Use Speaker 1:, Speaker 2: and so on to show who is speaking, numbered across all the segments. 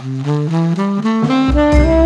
Speaker 1: うん。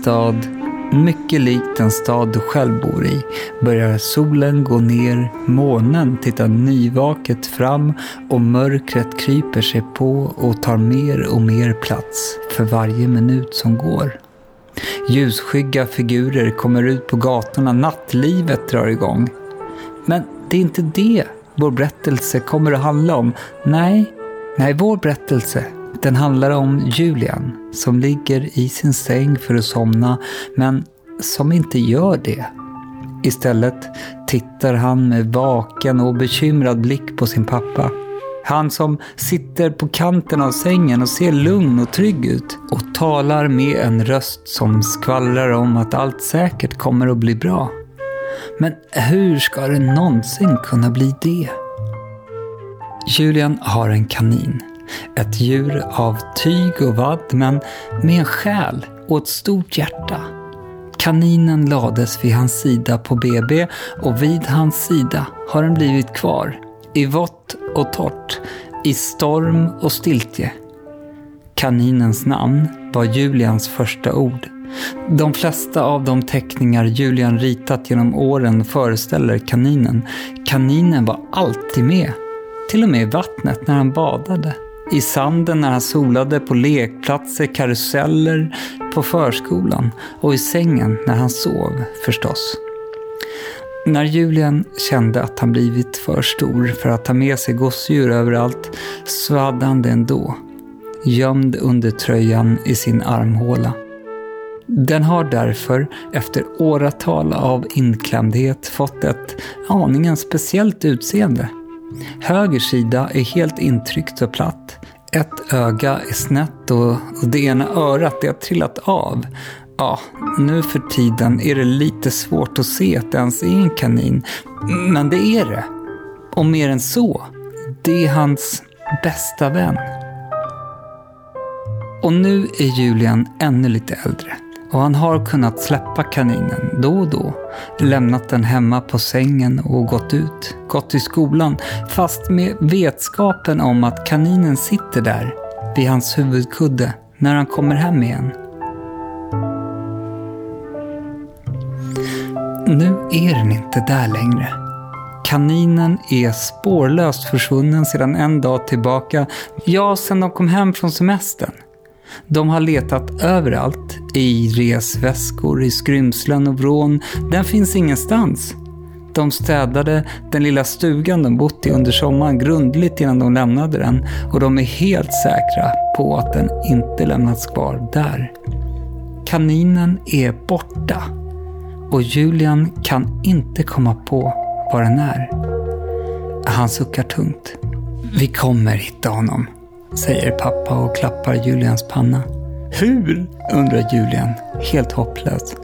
Speaker 1: Stad,
Speaker 2: mycket lik den stad du själv bor i, börjar solen gå ner, månen tittar nyvaket fram och mörkret kryper sig på och tar mer och mer plats för varje minut som går. Ljusskygga figurer kommer ut på gatorna, nattlivet drar igång. Men det är inte det vår berättelse kommer att handla om. Nej, nej, vår berättelse den handlar om Julian som ligger i sin säng för att somna, men som inte gör det. Istället tittar han med vaken och bekymrad blick på sin pappa. Han som sitter på kanten av sängen och ser lugn och trygg ut och talar med en röst som skvallrar om att allt säkert kommer att bli bra. Men hur ska det någonsin kunna bli det? Julian har en kanin. Ett djur av tyg och vadd, men med en själ och ett stort hjärta. Kaninen lades vid hans sida på BB och vid hans sida har den blivit kvar. I vått och torrt, i storm och stiltje. Kaninens namn var Julians första ord. De flesta av de teckningar Julian ritat genom åren föreställer kaninen. Kaninen var alltid med. Till och med i vattnet när han badade. I sanden när han solade, på lekplatser, karuseller, på förskolan och i sängen när han sov förstås. När Julian kände att han blivit för stor för att ta med sig gosedjur överallt så hade han det ändå, gömd under tröjan i sin armhåla. Den har därför, efter åratal av inklämdhet, fått ett aningen speciellt utseende. Höger sida är helt intryckt och platt. Ett öga är snett och, och det ena örat det har trillat av. Ja, nu för tiden är det lite svårt att se att det ens är en kanin. Men det är det. Och mer än så, det är hans bästa vän. Och nu är Julian ännu lite äldre. Och han har kunnat släppa kaninen då och då. Lämnat den hemma på sängen och gått ut. Gått till skolan. Fast med vetskapen om att kaninen sitter där vid hans huvudkudde när han kommer hem igen. Nu är den inte där längre. Kaninen är spårlöst försvunnen sedan en dag tillbaka. Ja, sedan de kom hem från semestern. De har letat överallt. I resväskor, i skrymslen och vrån. Den finns ingenstans. De städade den lilla stugan de bott i under sommaren grundligt innan de lämnade den och de är helt säkra på att den inte lämnats kvar där. Kaninen är borta och Julian kan inte komma på var den är. Han suckar tungt. Vi kommer hitta honom, säger pappa och klappar Julians panna. Hur? undrar Julian, helt hopplös.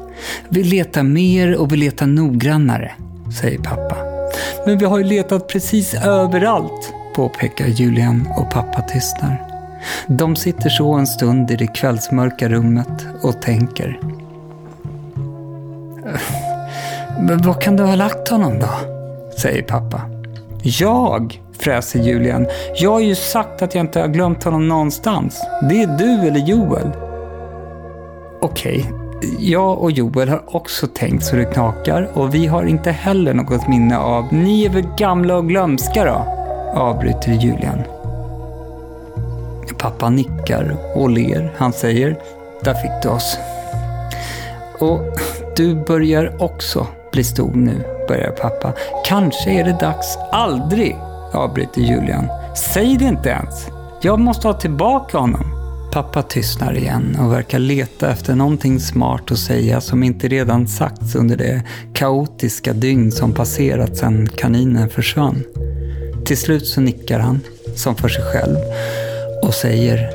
Speaker 2: Vi letar mer och vi letar noggrannare, säger pappa. Men vi har ju letat precis överallt, påpekar Julian och pappa tystnar. De sitter så en stund i det kvällsmörka rummet och tänker. Men var kan du ha lagt honom då? säger pappa. Jag, fräser Julian. Jag har ju sagt att jag inte har glömt honom någonstans. Det är du eller Joel. Okej, jag och Joel har också tänkt så det knakar och vi har inte heller något minne av Ni är väl gamla och glömska då? Avbryter Julian. Pappa nickar och ler. Han säger Där fick du oss. Och du börjar också bli stor nu, börjar pappa. Kanske är det dags. Aldrig, avbryter Julian. Säg det inte ens. Jag måste ha tillbaka honom. Pappa tystnar igen och verkar leta efter någonting smart att säga som inte redan sagts under det kaotiska dygn som passerat sedan kaninen försvann. Till slut så nickar han, som för sig själv, och säger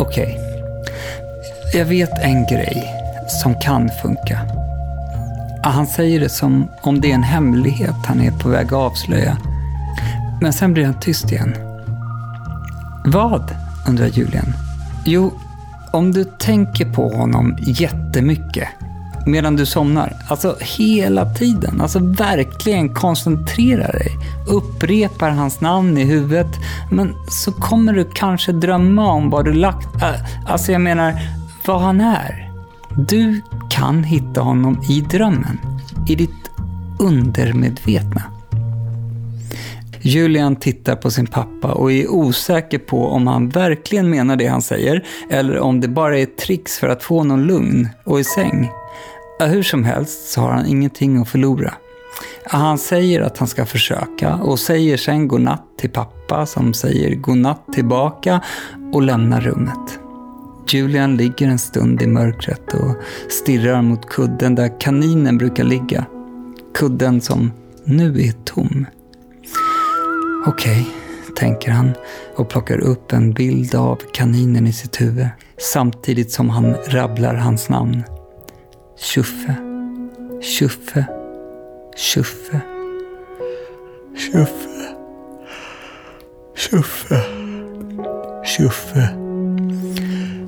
Speaker 2: Okej, okay. jag vet en grej som kan funka. Han säger det som om det är en hemlighet han är på väg att avslöja. Men sen blir han tyst igen. Vad? undrar Julian. Jo, om du tänker på honom jättemycket medan du somnar, alltså hela tiden, alltså verkligen koncentrerar dig, upprepar hans namn i huvudet, men så kommer du kanske drömma om vad du lagt, äh, alltså jag menar, vad han är. Du kan hitta honom i drömmen, i ditt undermedvetna. Julian tittar på sin pappa och är osäker på om han verkligen menar det han säger eller om det bara är ett tricks för att få honom lugn och i säng. Hur som helst så har han ingenting att förlora. Han säger att han ska försöka och säger sen godnatt till pappa som säger godnatt tillbaka och lämnar rummet. Julian ligger en stund i mörkret och stirrar mot kudden där kaninen brukar ligga. Kudden som nu är tom. Okej, okay, tänker han och plockar upp en bild av kaninen i sitt huvud samtidigt som han rabblar hans namn. Tjuffe, Tjuffe, Tjuffe. Tjuffe, Tjuffe, Tjuffe,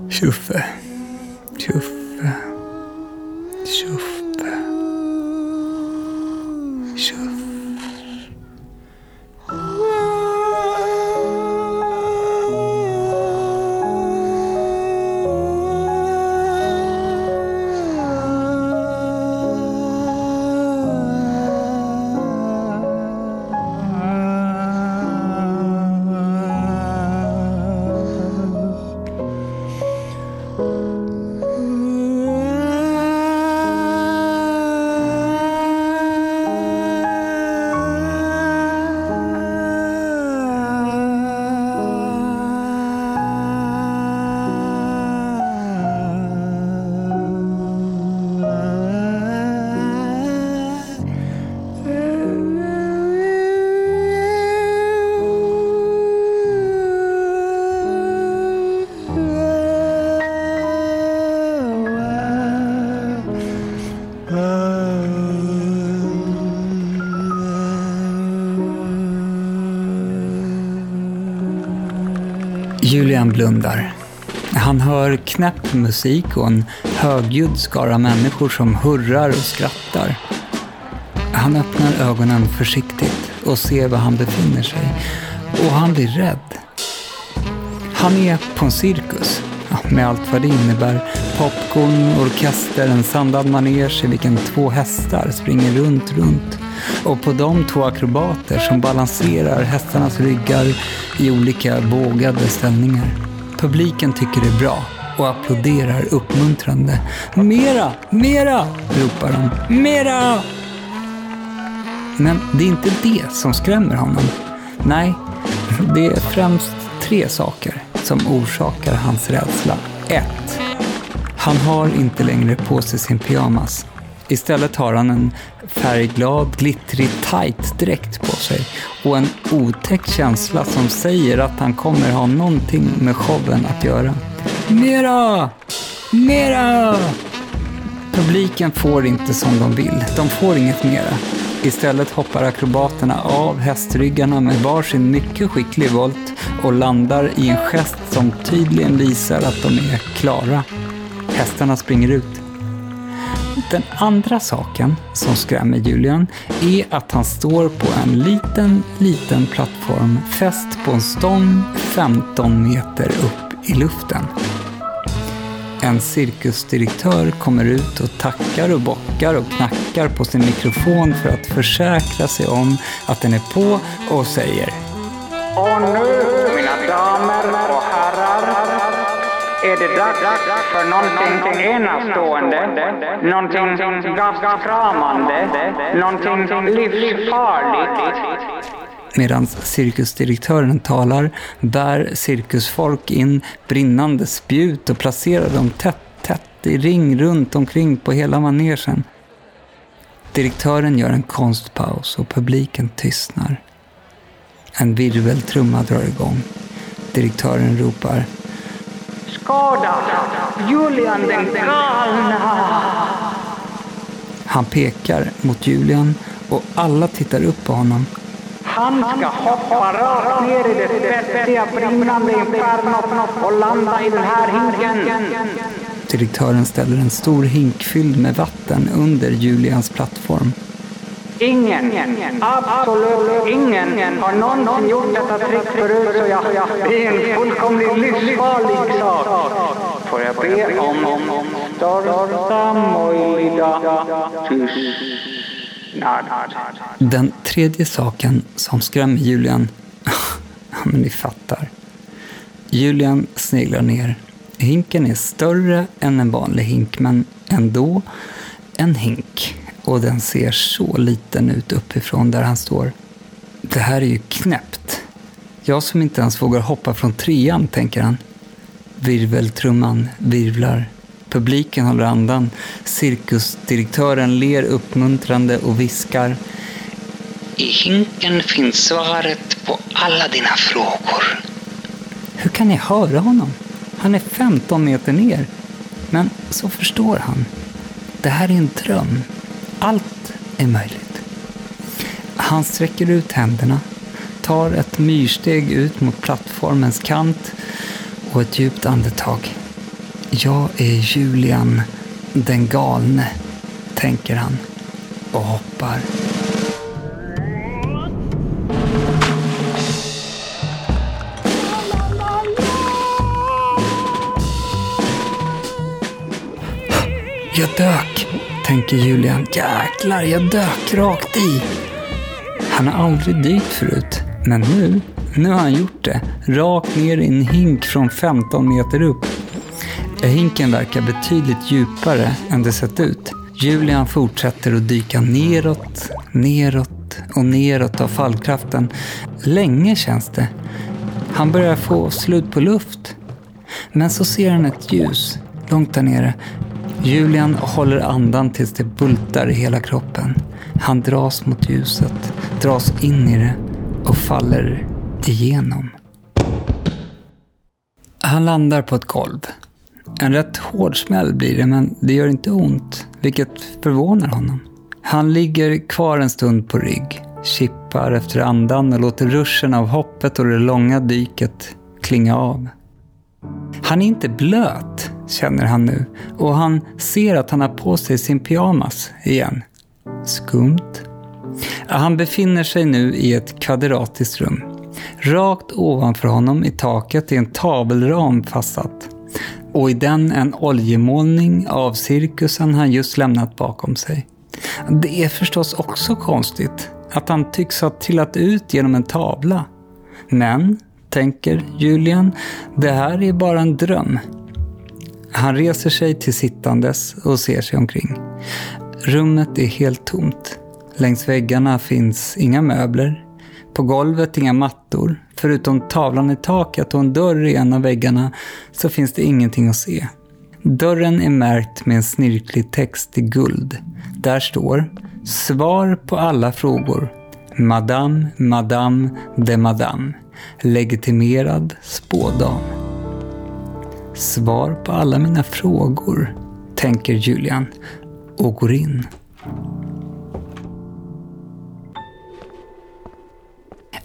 Speaker 2: Tjuffe, Tjuffe, Tjuffe, Tjuffe. Blundar. Han hör knäpp musik och en högljudd skara människor som hurrar och skrattar. Han öppnar ögonen försiktigt och ser var han befinner sig. Och han blir rädd. Han är på en cirkus, med allt vad det innebär. Popcorn, orkester, en sandad manege i vilken två hästar springer runt, runt och på de två akrobater som balanserar hästarnas ryggar i olika bågade ställningar. Publiken tycker det är bra och applåderar uppmuntrande. Mera, mera, ropar de. Mera! Men det är inte det som skrämmer honom. Nej, det är främst tre saker som orsakar hans rädsla. 1. Han har inte längre på sig sin pyjamas. Istället har han en färgglad, glittrig tight dräkt på sig och en otäck känsla som säger att han kommer ha någonting med showen att göra. Mera! Mera! Publiken får inte som de vill. De får inget mera. Istället hoppar akrobaterna av hästryggarna med varsin mycket skicklig volt och landar i en gest som tydligen visar att de är klara. Hästarna springer ut. Den andra saken som skrämmer Julian är att han står på en liten, liten plattform fäst på en stång 15 meter upp i luften. En cirkusdirektör kommer ut och tackar och bockar och knackar på sin mikrofon för att försäkra sig om att den är på och säger
Speaker 3: Och nu, är det dags för någonting enastående, någonting gastkramande, någonting livsfarligt.
Speaker 2: Medan cirkusdirektören talar bär cirkusfolk in brinnande spjut och placerar dem tätt, tätt i ring runt omkring på hela manegen. Direktören gör en konstpaus och publiken tystnar. En virveltrumma drar igång. Direktören ropar
Speaker 3: Skåda, Julian den galna.
Speaker 2: Han pekar mot Julian och alla tittar upp på honom.
Speaker 3: Han ska hoppa rakt ner i det spetsiga brinnande infernot och landa i den här hinken.
Speaker 2: Direktören ställer en stor hink fylld med vatten under Julians plattform.
Speaker 3: Ingen, absolut ingen har någonsin gjort detta trick förut så jag, det är en fullkomligt livsfarlig sak. Får jag be om största möjliga tystnad.
Speaker 2: Den tredje saken som skrämmer Julian, ja men ni fattar. Julian sneglar ner. Hinken är större än en vanlig hink, men ändå en hink. Och den ser så liten ut uppifrån där han står. Det här är ju knäppt. Jag som inte ens vågar hoppa från trean, tänker han. Virveltrumman virvlar. Publiken håller andan. Cirkusdirektören ler uppmuntrande och viskar.
Speaker 4: I hinken finns svaret på alla dina frågor.
Speaker 2: Hur kan ni höra honom? Han är 15 meter ner. Men så förstår han. Det här är en dröm. Allt är möjligt. Han sträcker ut händerna, tar ett myrsteg ut mot plattformens kant och ett djupt andetag. Jag är Julian, den galne, tänker han och hoppar. Jag dök, tänker Julian. Jäklar, jag dök rakt i. Han har aldrig dykt förut, men nu, nu har han gjort det. Rakt ner i en hink från 15 meter upp. Hinken verkar betydligt djupare än det sett ut. Julian fortsätter att dyka neråt, neråt och neråt av fallkraften. Länge känns det. Han börjar få slut på luft. Men så ser han ett ljus långt där nere. Julian håller andan tills det bultar i hela kroppen. Han dras mot ljuset, dras in i det och faller igenom. Han landar på ett golv. En rätt hård smäll blir det, men det gör inte ont, vilket förvånar honom. Han ligger kvar en stund på rygg, kippar efter andan och låter ruschen av hoppet och det långa dyket klinga av. Han är inte blöt, känner han nu, och han ser att han har på sig sin pyjamas igen. Skumt. Han befinner sig nu i ett kvadratiskt rum. Rakt ovanför honom i taket är en tavelram fastsatt och i den en oljemålning av cirkusen han just lämnat bakom sig. Det är förstås också konstigt att han tycks ha trillat ut genom en tavla. Men, tänker Julian, det här är bara en dröm. Han reser sig till sittandes och ser sig omkring. Rummet är helt tomt. Längs väggarna finns inga möbler. På golvet inga mattor. Förutom tavlan i taket och en dörr i en av väggarna så finns det ingenting att se. Dörren är märkt med en snirklig text i guld. Där står Svar på alla frågor. Madame, Madame de Madame. Legitimerad spådam. Svar på alla mina frågor, tänker Julian och går in.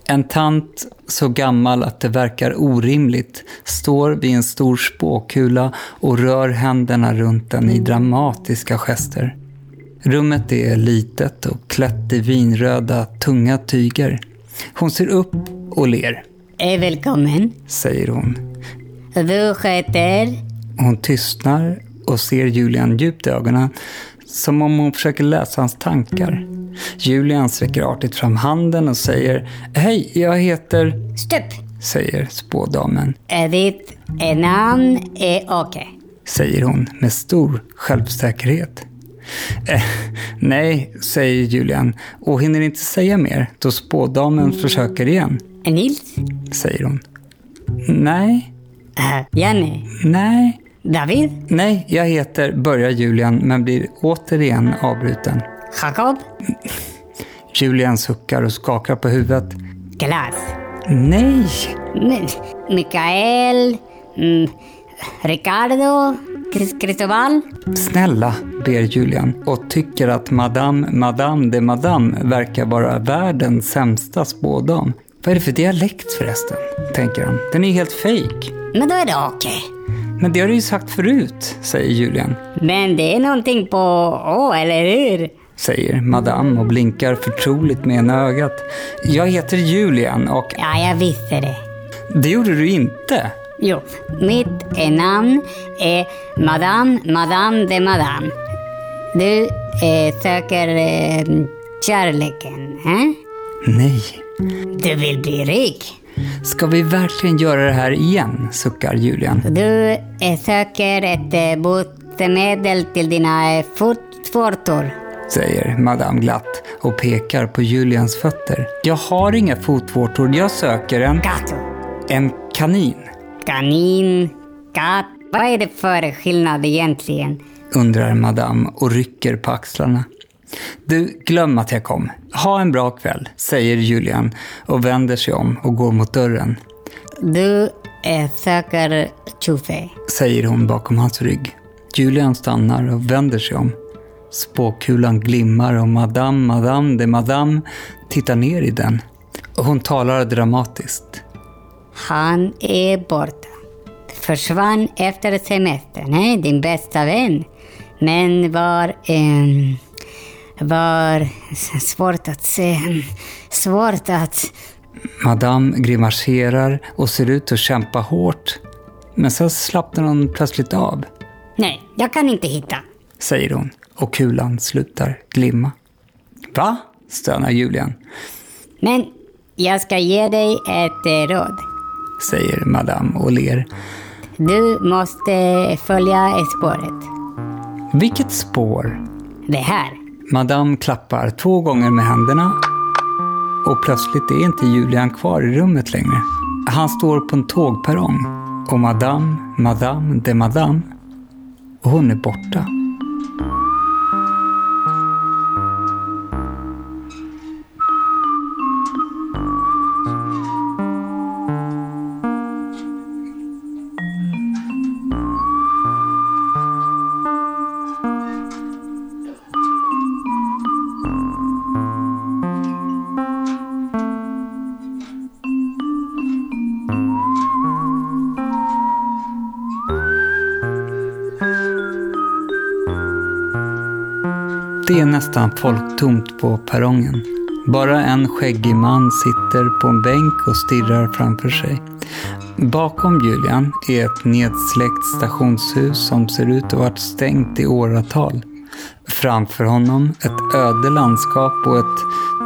Speaker 2: En tant, så gammal att det verkar orimligt, står vid en stor spåkula och rör händerna runt den i dramatiska gester. Rummet är litet och klätt i vinröda, tunga tyger. Hon ser upp och ler,
Speaker 5: välkommen.
Speaker 2: säger hon.
Speaker 5: Du heter?
Speaker 2: Hon tystnar och ser Julian djupt i ögonen, som om hon försöker läsa hans tankar. Julian sträcker artigt fram handen och säger Hej, jag heter...
Speaker 5: Stopp.
Speaker 2: säger spådamen.
Speaker 5: Eh, ditt namn är Åke.
Speaker 2: säger hon med stor självsäkerhet. Eh, nej, säger Julian och hinner inte säga mer då spådamen försöker igen,
Speaker 5: Nils?
Speaker 2: säger hon. Nej,
Speaker 5: Eh, Janne?
Speaker 2: nej,
Speaker 5: David?
Speaker 2: nej, jag heter, börjar Julian men blir återigen avbruten.
Speaker 5: Jakob?
Speaker 2: Julian suckar och skakar på huvudet.
Speaker 5: Klas?
Speaker 2: Nej,
Speaker 5: Men, Mikael? Mm, Ricardo? Cristobal?
Speaker 2: snälla, ber Julian och tycker att Madame, Madame de Madame verkar vara världens sämsta spådam. Vad är det för dialekt förresten? tänker han. Den är helt fejk.
Speaker 5: Men då är det okej.
Speaker 2: Men det har du ju sagt förut, säger Julian.
Speaker 5: Men det är någonting på Å, eller hur?
Speaker 2: Säger Madame och blinkar förtroligt med ena ögat. Jag heter Julian och...
Speaker 5: Ja, jag visste det.
Speaker 2: Det gjorde du inte.
Speaker 5: Jo, mitt eh, namn är Madame, Madame de Madame. Du eh, söker eh, kärleken, eh?
Speaker 2: Nej.
Speaker 5: Du vill bli rik.
Speaker 2: Ska vi verkligen göra det här igen? suckar Julian.
Speaker 5: Du eh, söker ett eh, botemedel till dina eh, fotvårtor.
Speaker 2: Säger Madame glatt och pekar på Julians fötter. Jag har inga fotvårtor, jag söker en...
Speaker 5: Kato.
Speaker 2: En kanin.
Speaker 5: Kanin, katt. Vad är det för skillnad egentligen?
Speaker 2: Undrar Madame och rycker på axlarna. Du, glöm att jag kom. Ha en bra kväll, säger Julian och vänder sig om och går mot dörren.
Speaker 5: Du eh, söker Tjofe.
Speaker 2: Säger hon bakom hans rygg. Julian stannar och vänder sig om. Spåkulan glimmar och Madame, Madame de Madame tittar ner i den. Och hon talar dramatiskt.
Speaker 5: Han är borta. Försvann efter semestern, eh? din bästa vän. Men var... ehm, var svårt att se. Svårt att...
Speaker 2: Madame grimaserar och ser ut att kämpa hårt. Men så slappnar hon plötsligt av,
Speaker 5: Nej, jag kan inte hitta.
Speaker 2: säger hon och kulan slutar glimma. Va? stönar Julian,
Speaker 5: Men jag ska ge dig ett eh, råd.
Speaker 2: säger Madame och ler.
Speaker 5: Du måste följa spåret.
Speaker 2: Vilket spår?
Speaker 5: Det här.
Speaker 2: Madame klappar två gånger med händerna och plötsligt är inte Julian kvar i rummet längre. Han står på en tågperrong och Madame, Madame de Madame, och hon är borta. Nästan folktomt på perrongen. Bara en skäggig man sitter på en bänk och stirrar framför sig. Bakom Julian är ett nedsläckt stationshus som ser ut att ha varit stängt i åratal. Framför honom ett öde landskap och ett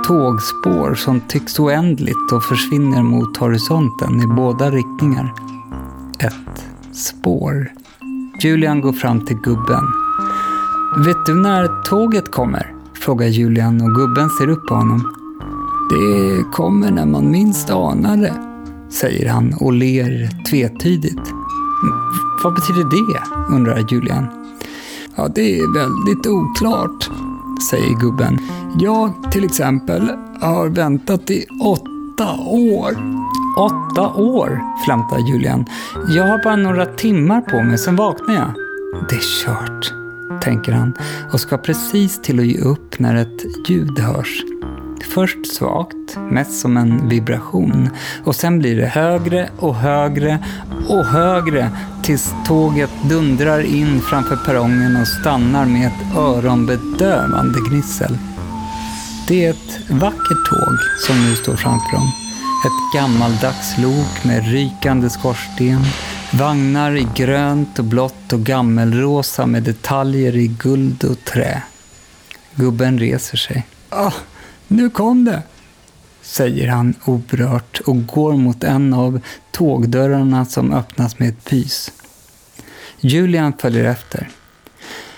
Speaker 2: tågspår som tycks oändligt och försvinner mot horisonten i båda riktningar. Ett spår. Julian går fram till gubben. Vet du när tåget kommer? Frågar Julian och gubben ser upp på honom. Det kommer när man minst anar det, säger han och ler tvetydigt. Vad betyder det? undrar Julian. Ja, det är väldigt oklart, säger gubben. Jag till exempel har väntat i åtta år. Åtta år, flamtar Julian. Jag har bara några timmar på mig, sen vaknar jag. Det är kört, tänker han och ska precis till att ge upp när ett ljud hörs. Först svagt, mest som en vibration. Och sen blir det högre och högre och högre tills tåget dundrar in framför perrongen och stannar med ett öronbedövande gnissel. Det är ett vackert tåg som nu står framför dem. Ett gammaldags lok med rykande skorsten, vagnar i grönt och blått och gammelrosa med detaljer i guld och trä. Gubben reser sig. Ah, nu kom det, säger han oberört och går mot en av tågdörrarna som öppnas med ett pys. Julian följer efter.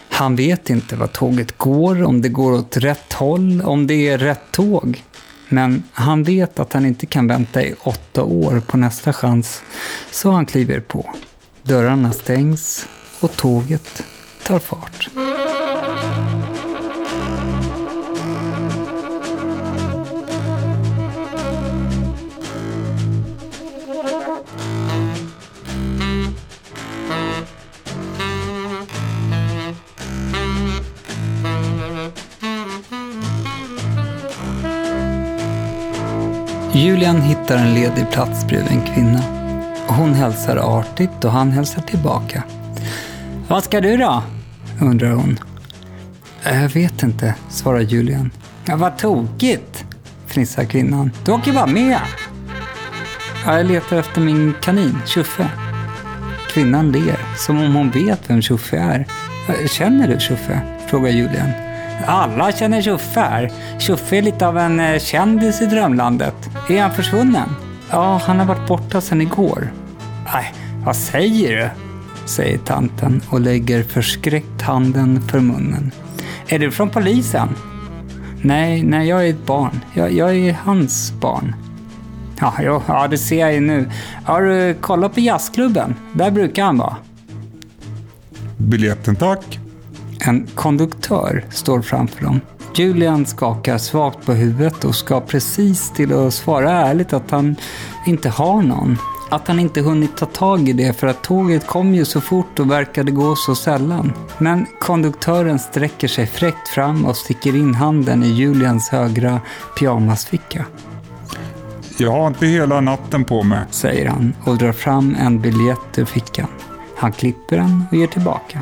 Speaker 2: Han vet inte vad tåget går, om det går åt rätt håll, om det är rätt tåg. Men han vet att han inte kan vänta i åtta år på nästa chans, så han kliver på. Dörrarna stängs och tåget tar fart. Julian hittar en ledig plats bredvid en kvinna. Hon hälsar artigt och han hälsar tillbaka. Vad ska du då? undrar hon. Jag vet inte, svarar Julian. Ja, vad tokigt, fnissar kvinnan. Du åker bara med. Ja, jag letar efter min kanin, Tjuffe. Kvinnan ler, som om hon vet vem Tjuffe är. Känner du Tjuffe? frågar Julian. Alla känner Tjuffe här. Tjuffe är lite av en eh, kändis i drömlandet. Är han försvunnen? Ja, han har varit borta sedan igår. Nej, vad säger du? säger tanten och lägger förskräckt handen för munnen. Är du från polisen? Nej, nej, jag är ett barn. Jag, jag är hans barn. Ja, jo, ja, det ser jag ju nu. Har du kollat på jazzklubben? Där brukar han vara.
Speaker 6: Biljetten tack.
Speaker 2: En konduktör står framför dem. Julian skakar svagt på huvudet och ska precis till att svara ärligt att han inte har någon. Att han inte hunnit ta tag i det för att tåget kom ju så fort och verkade gå så sällan. Men konduktören sträcker sig fräckt fram och sticker in handen i Julians högra pyjamasficka.
Speaker 6: Jag har inte hela natten på mig.
Speaker 2: Säger han och drar fram en biljett ur fickan. Han klipper den och ger tillbaka.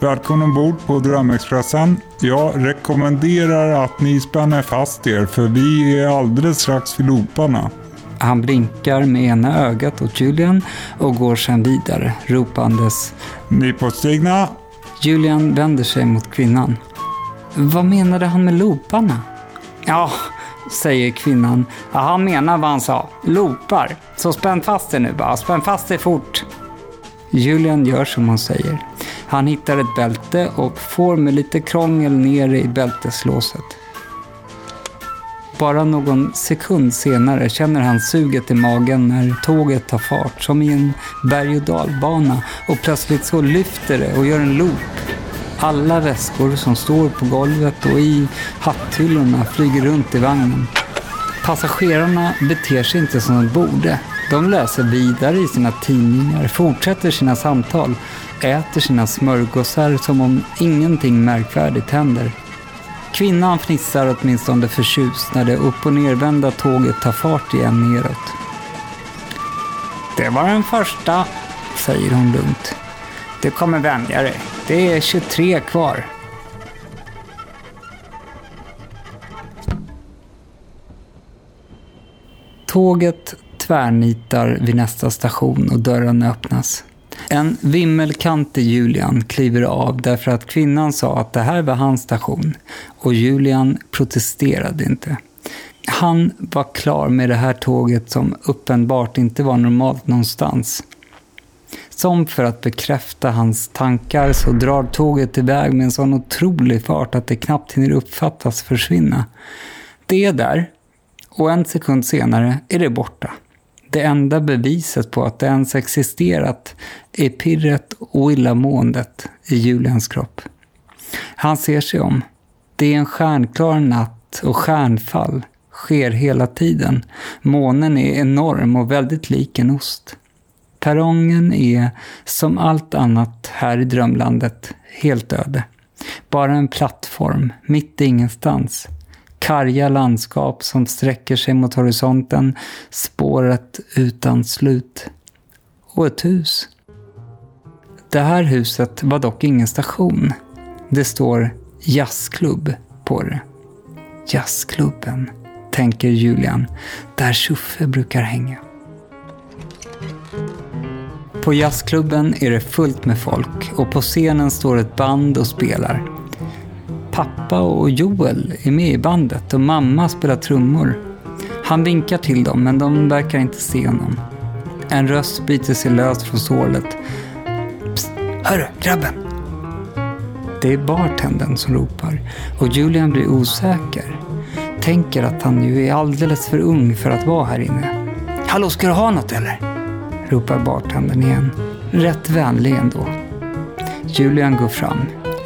Speaker 6: Välkommen ombord på Drömexpressen. Jag rekommenderar att ni spänner fast er för vi är alldeles strax vid looparna.
Speaker 2: Han blinkar med ena ögat åt Julian och går sedan vidare, ropandes
Speaker 6: Ni på stigna?
Speaker 2: Julian vänder sig mot kvinnan. Vad menade han med looparna? Ja, säger kvinnan. Ja, han menar vad han sa. Loopar. Så spänn fast er nu bara. Spänn fast er fort. Julian gör som hon säger. Han hittar ett bälte och får med lite krångel ner i bälteslåset. Bara någon sekund senare känner han suget i magen när tåget tar fart, som i en berg och dalbana och plötsligt så lyfter det och gör en loop. Alla väskor som står på golvet och i hatthyllorna flyger runt i vagnen. Passagerarna beter sig inte som de borde. De läser vidare i sina tidningar, fortsätter sina samtal, äter sina smörgåsar som om ingenting märkvärdigt händer. Kvinnan fnissar åtminstone förtjust när det upp och nervända tåget tar fart igen neråt. Det var den första, säger hon lugnt. Du kommer vänja dig. Det är 23 kvar. Tåget tvärnitar vid nästa station och dörren öppnas. En vimmelkantig Julian kliver av därför att kvinnan sa att det här var hans station och Julian protesterade inte. Han var klar med det här tåget som uppenbart inte var normalt någonstans. Som för att bekräfta hans tankar så drar tåget iväg med en sån otrolig fart att det knappt hinner uppfattas försvinna. Det är där och en sekund senare är det borta. Det enda beviset på att det ens existerat är pirret och illamåendet i Julians kropp. Han ser sig om. Det är en stjärnklar natt och stjärnfall sker hela tiden. Månen är enorm och väldigt lik en ost. Perrongen är, som allt annat här i drömlandet, helt öde. Bara en plattform, mitt i ingenstans. Karga landskap som sträcker sig mot horisonten, spåret utan slut. Och ett hus. Det här huset var dock ingen station. Det står jazzklubb på det. Jazzklubben, tänker Julian, där Tjuffe brukar hänga. På jazzklubben är det fullt med folk och på scenen står ett band och spelar. Pappa och Joel är med i bandet och mamma spelar trummor. Han vinkar till dem men de verkar inte se honom. En röst biter sig lös från sålet. Psst, hörru grabben! Det är bartendern som ropar och Julian blir osäker. Tänker att han ju är alldeles för ung för att vara här inne. Hallå, ska du ha något eller? ropar bartendern igen. Rätt vänlig ändå. Julian går fram.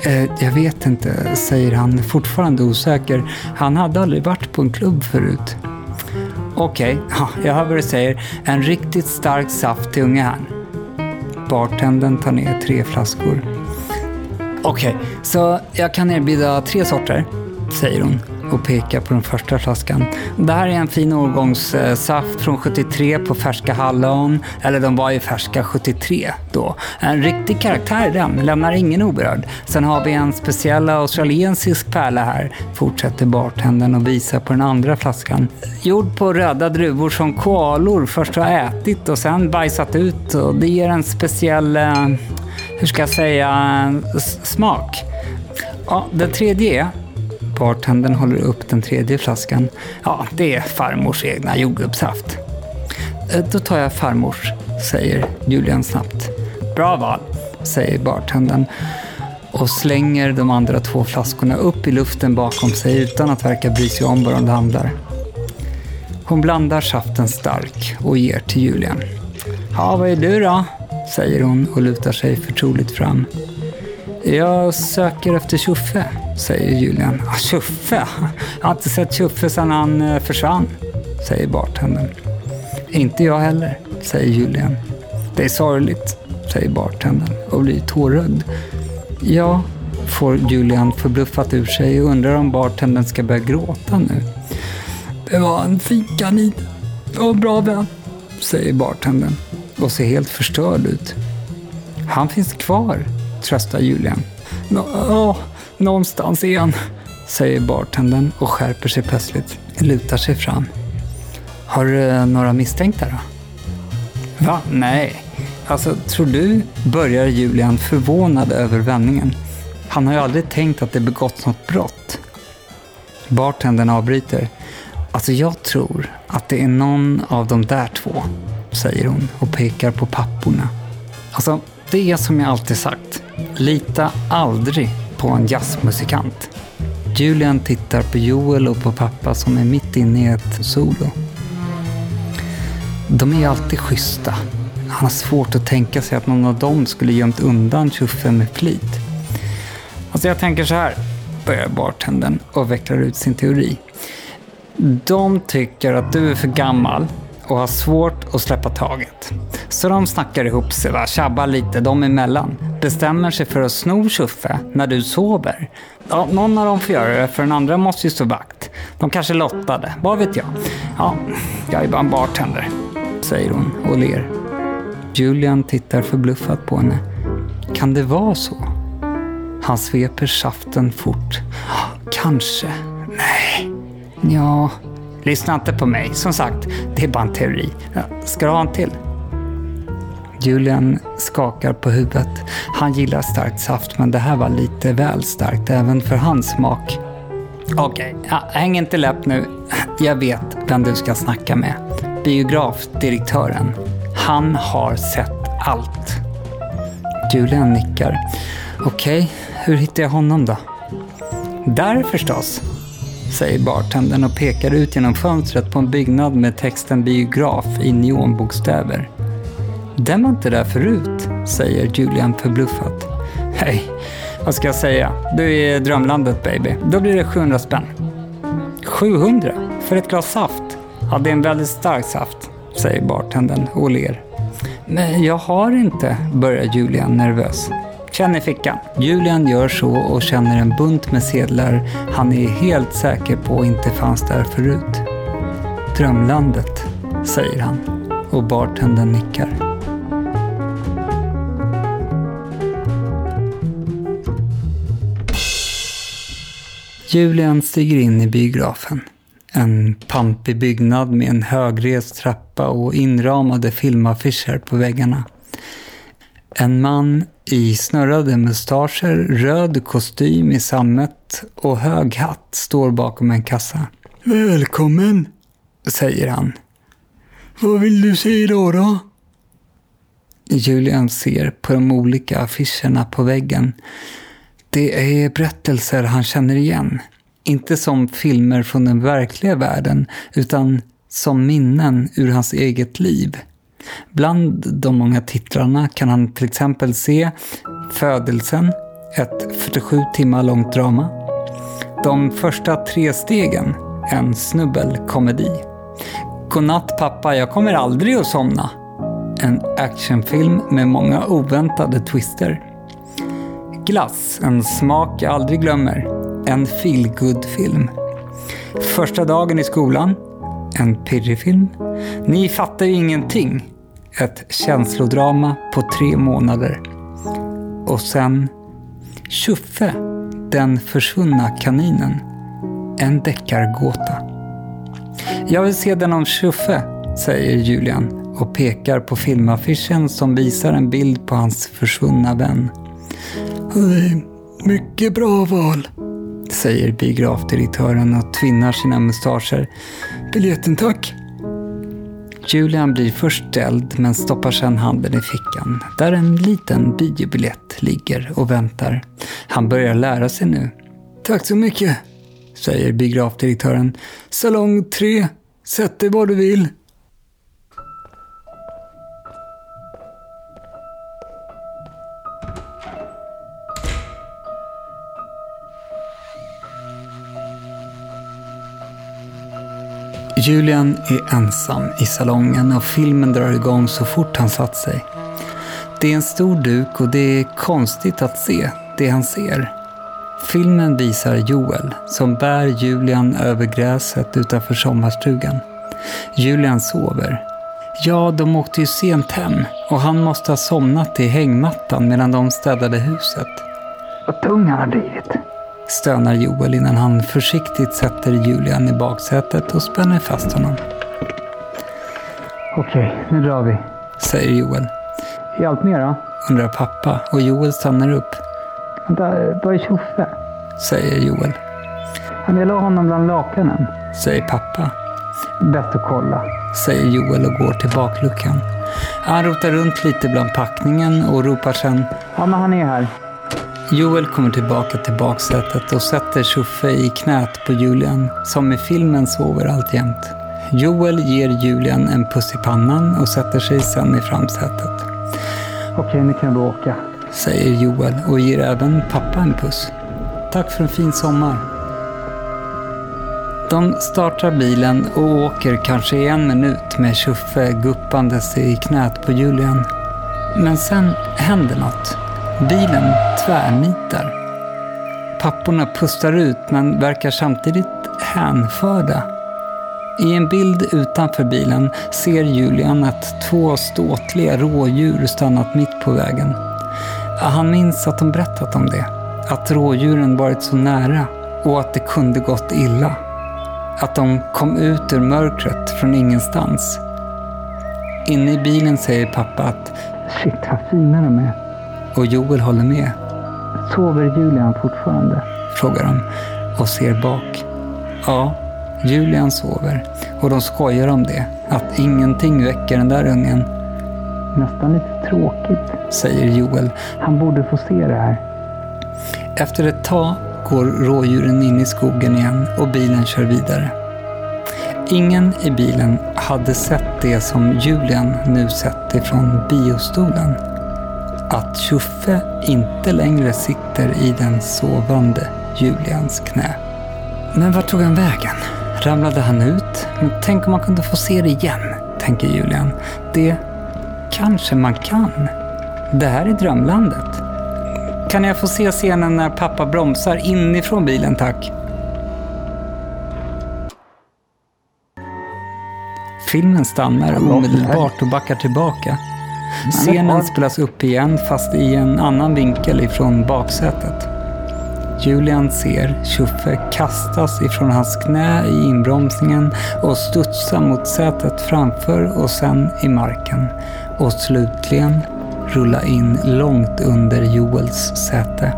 Speaker 2: Eh, jag vet inte, säger han fortfarande osäker. Han hade aldrig varit på en klubb förut. Okej, okay. jag hör vad du säger. En riktigt stark saft till unga herrn. Bartendern tar ner tre flaskor. Okej, okay, så jag kan erbjuda tre sorter, säger hon och pekar på den första flaskan. Det här är en fin årgångssaft från 73 på färska hallon. Eller de var ju färska 73 då. En riktig karaktär i den, lämnar ingen oberörd. Sen har vi en speciell australiensisk pärla här, fortsätter bartendern och visar på den andra flaskan. Gjord på röda druvor som koalor först har ätit och sen bajsat ut och det ger en speciell, eh, hur ska jag säga, smak. Ja, den tredje är Bartendern håller upp den tredje flaskan. Ja, det är farmors egna jordgubbssaft. Eh, då tar jag farmors, säger Julian snabbt. Bra val, säger bartendern och slänger de andra två flaskorna upp i luften bakom sig utan att verka bry sig om var de landar. Hon blandar saften stark och ger till Julian. Ja, vad är du då? säger hon och lutar sig förtroligt fram. Jag söker efter Tjuffe, säger Julian. Ah, Tjuffe? Jag har inte sett Tjuffe sedan han eh, försvann, säger bartendern. Inte jag heller, säger Julian. Det är sorgligt, säger bartendern och blir tårögd. Ja, får Julian förbluffat ur sig och undrar om bartendern ska börja gråta nu. Det var en fin kanin och en bra vän, säger bartendern och ser helt förstörd ut. Han finns kvar, tröstar Julian. Nå, någonstans igen, säger bartendern och skärper sig plötsligt. Lutar sig fram. Har du eh, några misstänkta då? Va? Nej. Alltså, tror du? Börjar Julian förvånad över vändningen. Han har ju aldrig tänkt att det begåtts något brott. Bartendern avbryter. Alltså, jag tror att det är någon av de där två, säger hon och pekar på papporna. Alltså, det är som jag alltid sagt. Lita aldrig på en jazzmusikant. Julian tittar på Joel och på pappa som är mitt inne i ett solo. De är ju alltid schyssta. Han har svårt att tänka sig att någon av dem skulle gömt undan tjuffen med flit. Alltså jag tänker så här, börjar bartendern och vecklar ut sin teori. De tycker att du är för gammal och har svårt att släppa taget. Så de snackar ihop sig, va? tjabbar lite dem emellan. Bestämmer sig för att sno Tjuffe när du sover. Ja, någon av dem får göra det, för den andra måste ju stå vakt. De kanske lottade, vad vet jag. Ja, jag är bara en bartender, säger hon och ler. Julian tittar förbluffat på henne. Kan det vara så? Han sveper saften fort. Kanske. Nej. Ja, Lyssna inte på mig. Som sagt, det är bara en teori. Ska du ha en till? Julian skakar på huvudet. Han gillar starkt saft, men det här var lite väl starkt även för hans smak. Okej, okay, ja, häng inte läpp nu. Jag vet vem du ska snacka med. Biografdirektören. Han har sett allt. Julian nickar. Okej, okay, hur hittar jag honom då? Där förstås säger bartendern och pekar ut genom fönstret på en byggnad med texten biograf i neonbokstäver. Den var inte där förut, säger Julian förbluffat. Hej, vad ska jag säga? Du är i drömlandet baby. Då blir det 700 spänn. 700? För ett glas saft? Ja, det är en väldigt stark saft, säger bartendern och ler. Men jag har inte, börjar Julian nervös. Känn i fickan. Julian gör så och känner en bunt med sedlar han är helt säker på inte fanns där förut. Drömlandet, säger han och bartendern nickar. Julian stiger in i biografen. En pampig byggnad med en högrest trappa och inramade filmaffischer på väggarna. En man i snurrade mustascher, röd kostym i sammet och hög hatt står bakom en kassa. Välkommen, säger han. Vad vill du se idag då? Julian ser på de olika affischerna på väggen. Det är berättelser han känner igen. Inte som filmer från den verkliga världen, utan som minnen ur hans eget liv. Bland de många titlarna kan han till exempel se Födelsen, ett 47 timmar långt drama. De första tre stegen, en snubbelkomedi. Godnatt pappa, jag kommer aldrig att somna. En actionfilm med många oväntade twister. Glass, en smak jag aldrig glömmer. En feelgood-film. Första dagen i skolan. En pirrig film. Ni fattar ju ingenting. Ett känslodrama på tre månader. Och sen Tjuffe, den försvunna kaninen. En deckargåta. Jag vill se den om Tjuffe, säger Julian och pekar på filmaffischen som visar en bild på hans försvunna vän. Mycket bra val, säger biografdirektören och tvinnar sina mustascher. Biljetten tack. Julian blir först ställd men stoppar sedan handen i fickan där en liten biobiljett ligger och väntar. Han börjar lära sig nu. Tack så mycket, säger biografdirektören. Salong 3, sätt dig var du vill. Julian är ensam i salongen och filmen drar igång så fort han satt sig. Det är en stor duk och det är konstigt att se det han ser. Filmen visar Joel som bär Julian över gräset utanför sommarstugan. Julian sover. Ja, de åkte ju sent hem och han måste ha somnat i hängmattan medan de städade huset. Vad tung han har blivit stönar Joel innan han försiktigt sätter Julian i baksätet och spänner fast honom. Okej, nu drar vi, säger Joel. Är allt med då? undrar pappa och Joel stannar upp. Vänta, var är Tjoffe? säger Joel. Han jag la honom bland lakanen, säger pappa. Bäst att kolla, säger Joel och går till bakluckan. Han rotar runt lite bland packningen och ropar sen. Ja, men han är här. Joel kommer tillbaka till baksätet och sätter Tjoffe i knät på Julian, som i filmen sover alltjämt. Joel ger Julian en puss i pannan och sätter sig sen i framsätet. Okej, nu kan vi åka, säger Joel och ger även pappa en puss. Tack för en fin sommar. De startar bilen och åker kanske i en minut med Tjoffe guppandes i knät på Julian. Men sen händer något. Bilen tvärnitar. Papporna pustar ut men verkar samtidigt hänförda. I en bild utanför bilen ser Julian att två ståtliga rådjur stannat mitt på vägen. Han minns att de berättat om det. Att rådjuren varit så nära och att det kunde gått illa. Att de kom ut ur mörkret från ingenstans. Inne i bilen säger pappa att Shit, vad fina de är. Och Joel håller med. Sover Julian fortfarande? Frågar de och ser bak. Ja, Julian sover och de skojar om det. Att ingenting väcker den där ungen. Nästan lite tråkigt, säger Joel. Han borde få se det här. Efter ett tag går rådjuren in i skogen igen och bilen kör vidare. Ingen i bilen hade sett det som Julian nu sett ifrån biostolen att Tjuffe inte längre sitter i den sovande Julians knä. Men vart tog han vägen? Ramlade han ut? Men tänk om man kunde få se det igen, tänker Julian. Det kanske man kan. Det här är drömlandet. Kan jag få se scenen när pappa bromsar inifrån bilen, tack? Filmen stannar omedelbart och backar tillbaka. Scenen spelas upp igen fast i en annan vinkel ifrån baksätet. Julian ser Tjuffe kastas ifrån hans knä i inbromsningen och studsa mot sätet framför och sen i marken. Och slutligen rulla in långt under Joels säte.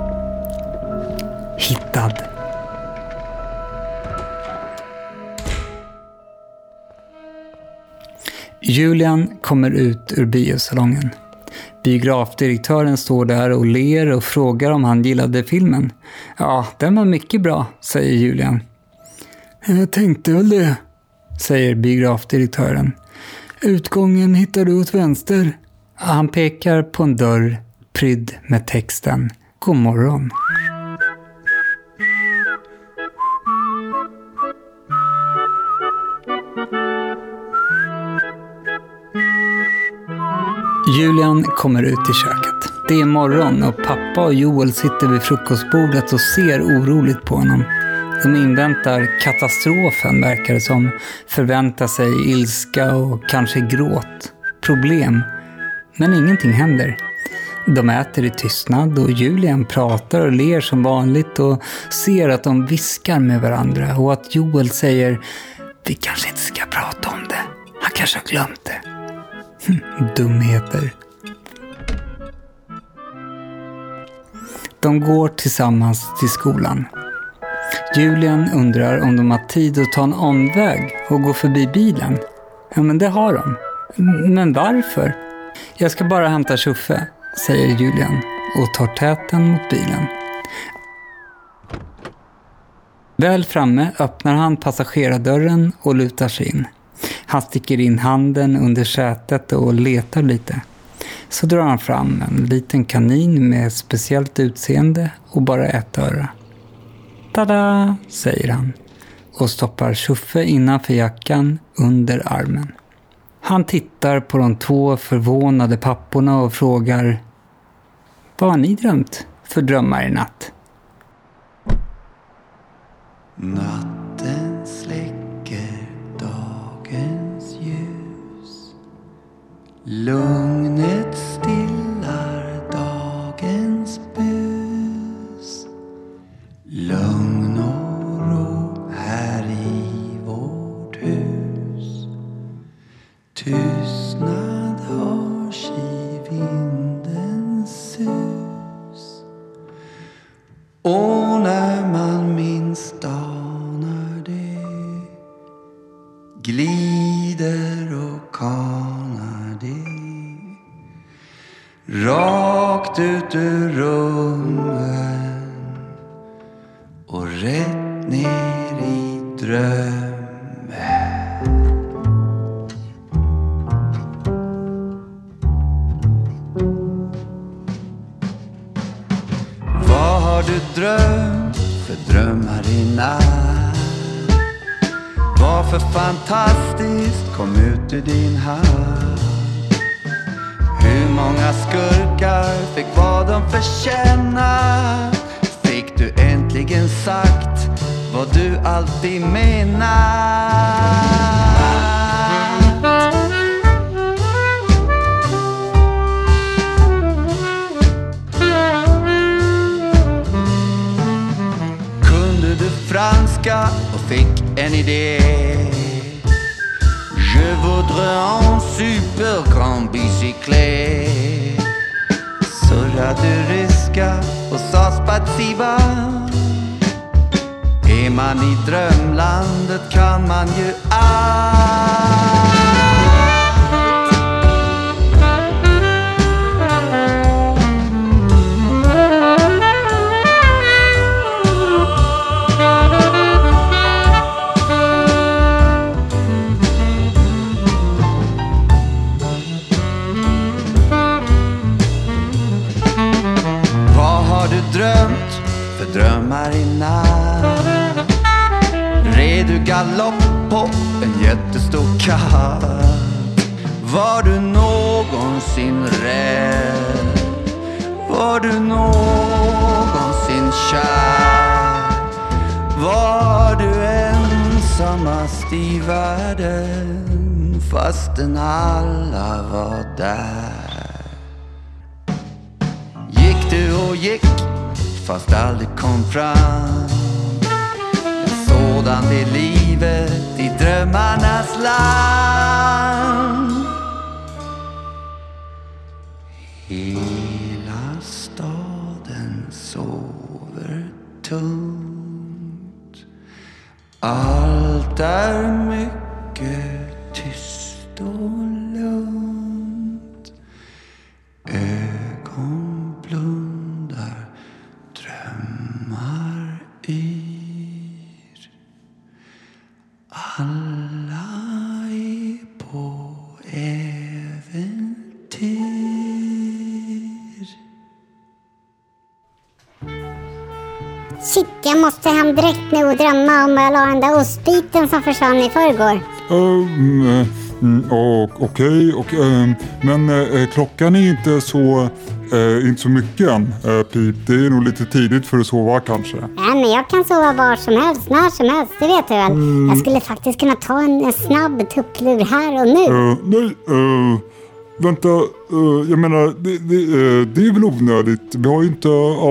Speaker 2: Hittad. Julian kommer ut ur biosalongen. Biografdirektören står där och ler och frågar om han gillade filmen. Ja, den var mycket bra, säger Julian. Jag tänkte väl det, säger biografdirektören. Utgången hittar du åt vänster. Han pekar på en dörr prydd med texten God morgon. Julian kommer ut i köket. Det är morgon och pappa och Joel sitter vid frukostbordet och ser oroligt på honom. De inväntar katastrofen, verkar det som. Förväntar sig ilska och kanske gråt. Problem. Men ingenting händer. De äter i tystnad och Julian pratar och ler som vanligt och ser att de viskar med varandra och att Joel säger Vi kanske inte ska prata om det. Han kanske har glömt det. Dumheter. De går tillsammans till skolan. Julian undrar om de har tid att ta en omväg och gå förbi bilen. Ja, men det har de. Men varför? Jag ska bara hämta Tjuffe, säger Julian och tar täten mot bilen. Väl framme öppnar han passagerardörren och lutar sig in. Han sticker in handen under sätet och letar lite. Så drar han fram en liten kanin med speciellt utseende och bara ett öra. Tada, säger han och stoppar Tjuffe innanför jackan under armen. Han tittar på de två förvånade papporna och frågar Vad har ni drömt för drömmar i natt?
Speaker 7: Natt Lugnet stillar dagens bus. Lugn och ro här i vårt hus. Tystnad hörs i vindens sus. Och rakt ut ur rummen och rätt ner.
Speaker 8: Shit, jag måste hem direkt nu och drömma om jag la den där ostbiten som försvann i förrgår.
Speaker 6: Um, mm, Okej, och, ehm, men eh, klockan är inte så, eh, inte så mycket än, eh, Pip. Det är nog lite tidigt för att sova kanske.
Speaker 8: Nej, men jag kan sova var som helst, när som helst, det vet du väl. Jag skulle faktiskt kunna ta en, en snabb tupplur här och nu.
Speaker 6: Nej, vänta. eh, jag menar, det, det, eh, det är väl onödigt. Vi har ju inte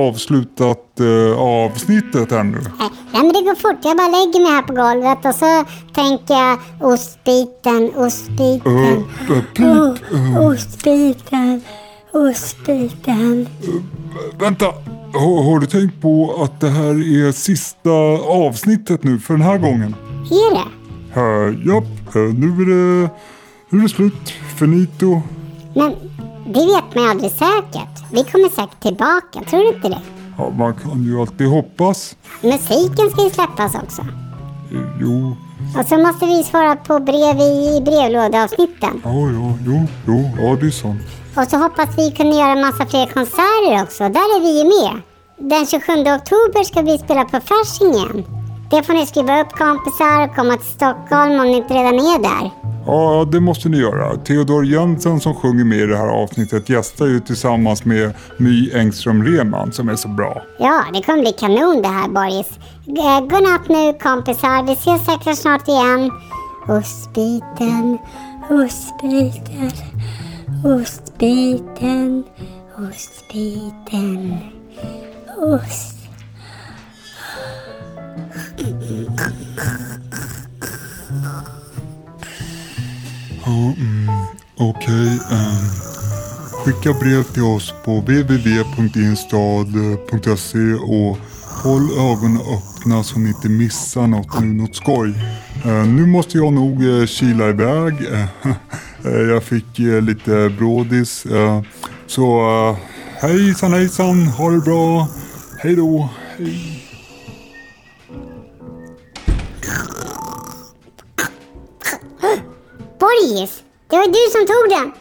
Speaker 6: avslutat eh, avsnittet ännu.
Speaker 8: Nej, nej, men det går fort. Jag bara lägger mig här på golvet och så tänker jag ostbiten, ostbiten.
Speaker 6: eh, Pip,
Speaker 8: Oh, ostbiten, ostbiten.
Speaker 6: vänta. Har, har du tänkt på att det här är sista avsnittet nu för den här gången?
Speaker 8: Är det?
Speaker 6: Uh, japp, nu är det, nu är det slut. Finito.
Speaker 8: Men det vet man ju aldrig säkert. Vi kommer säkert tillbaka, tror du inte det?
Speaker 6: Ja, man kan ju alltid hoppas.
Speaker 8: Musiken ska ju släppas också.
Speaker 6: Eh, Jo,
Speaker 8: Och så måste vi svara på brev i brevlådeavsnitten.
Speaker 6: ja, ja, jo, jo, ja det är sant.
Speaker 8: Och så hoppas vi kunna göra massa fler konserter också. Där är vi ju med. Den 27 oktober ska vi spela på Faschingen. Det får ni skriva upp kompisar och komma till Stockholm om ni inte redan är där.
Speaker 6: Ja, det måste ni göra. Theodor Jensen som sjunger med i det här avsnittet gästar ju tillsammans med My Engström Reman som är så bra.
Speaker 8: Ja, det kommer bli kanon det här Boris. Eh, godnatt nu kompisar. Vi ses säkert snart igen. Ostbiten, ostbiten, ostbiten, ostbiten, ost.
Speaker 6: Ja, mm, okej. ehm, skicka brev till oss på www.instad.se och håll ögonen öppna så ni inte missar något, något skoj. Uh, nu måste jag nog uh, kila iväg. Uh, jag fick lite brådis. så uh, hejsan hejsan, ha det bra. Hej då. Hej.
Speaker 8: Boris, det var du som tog den.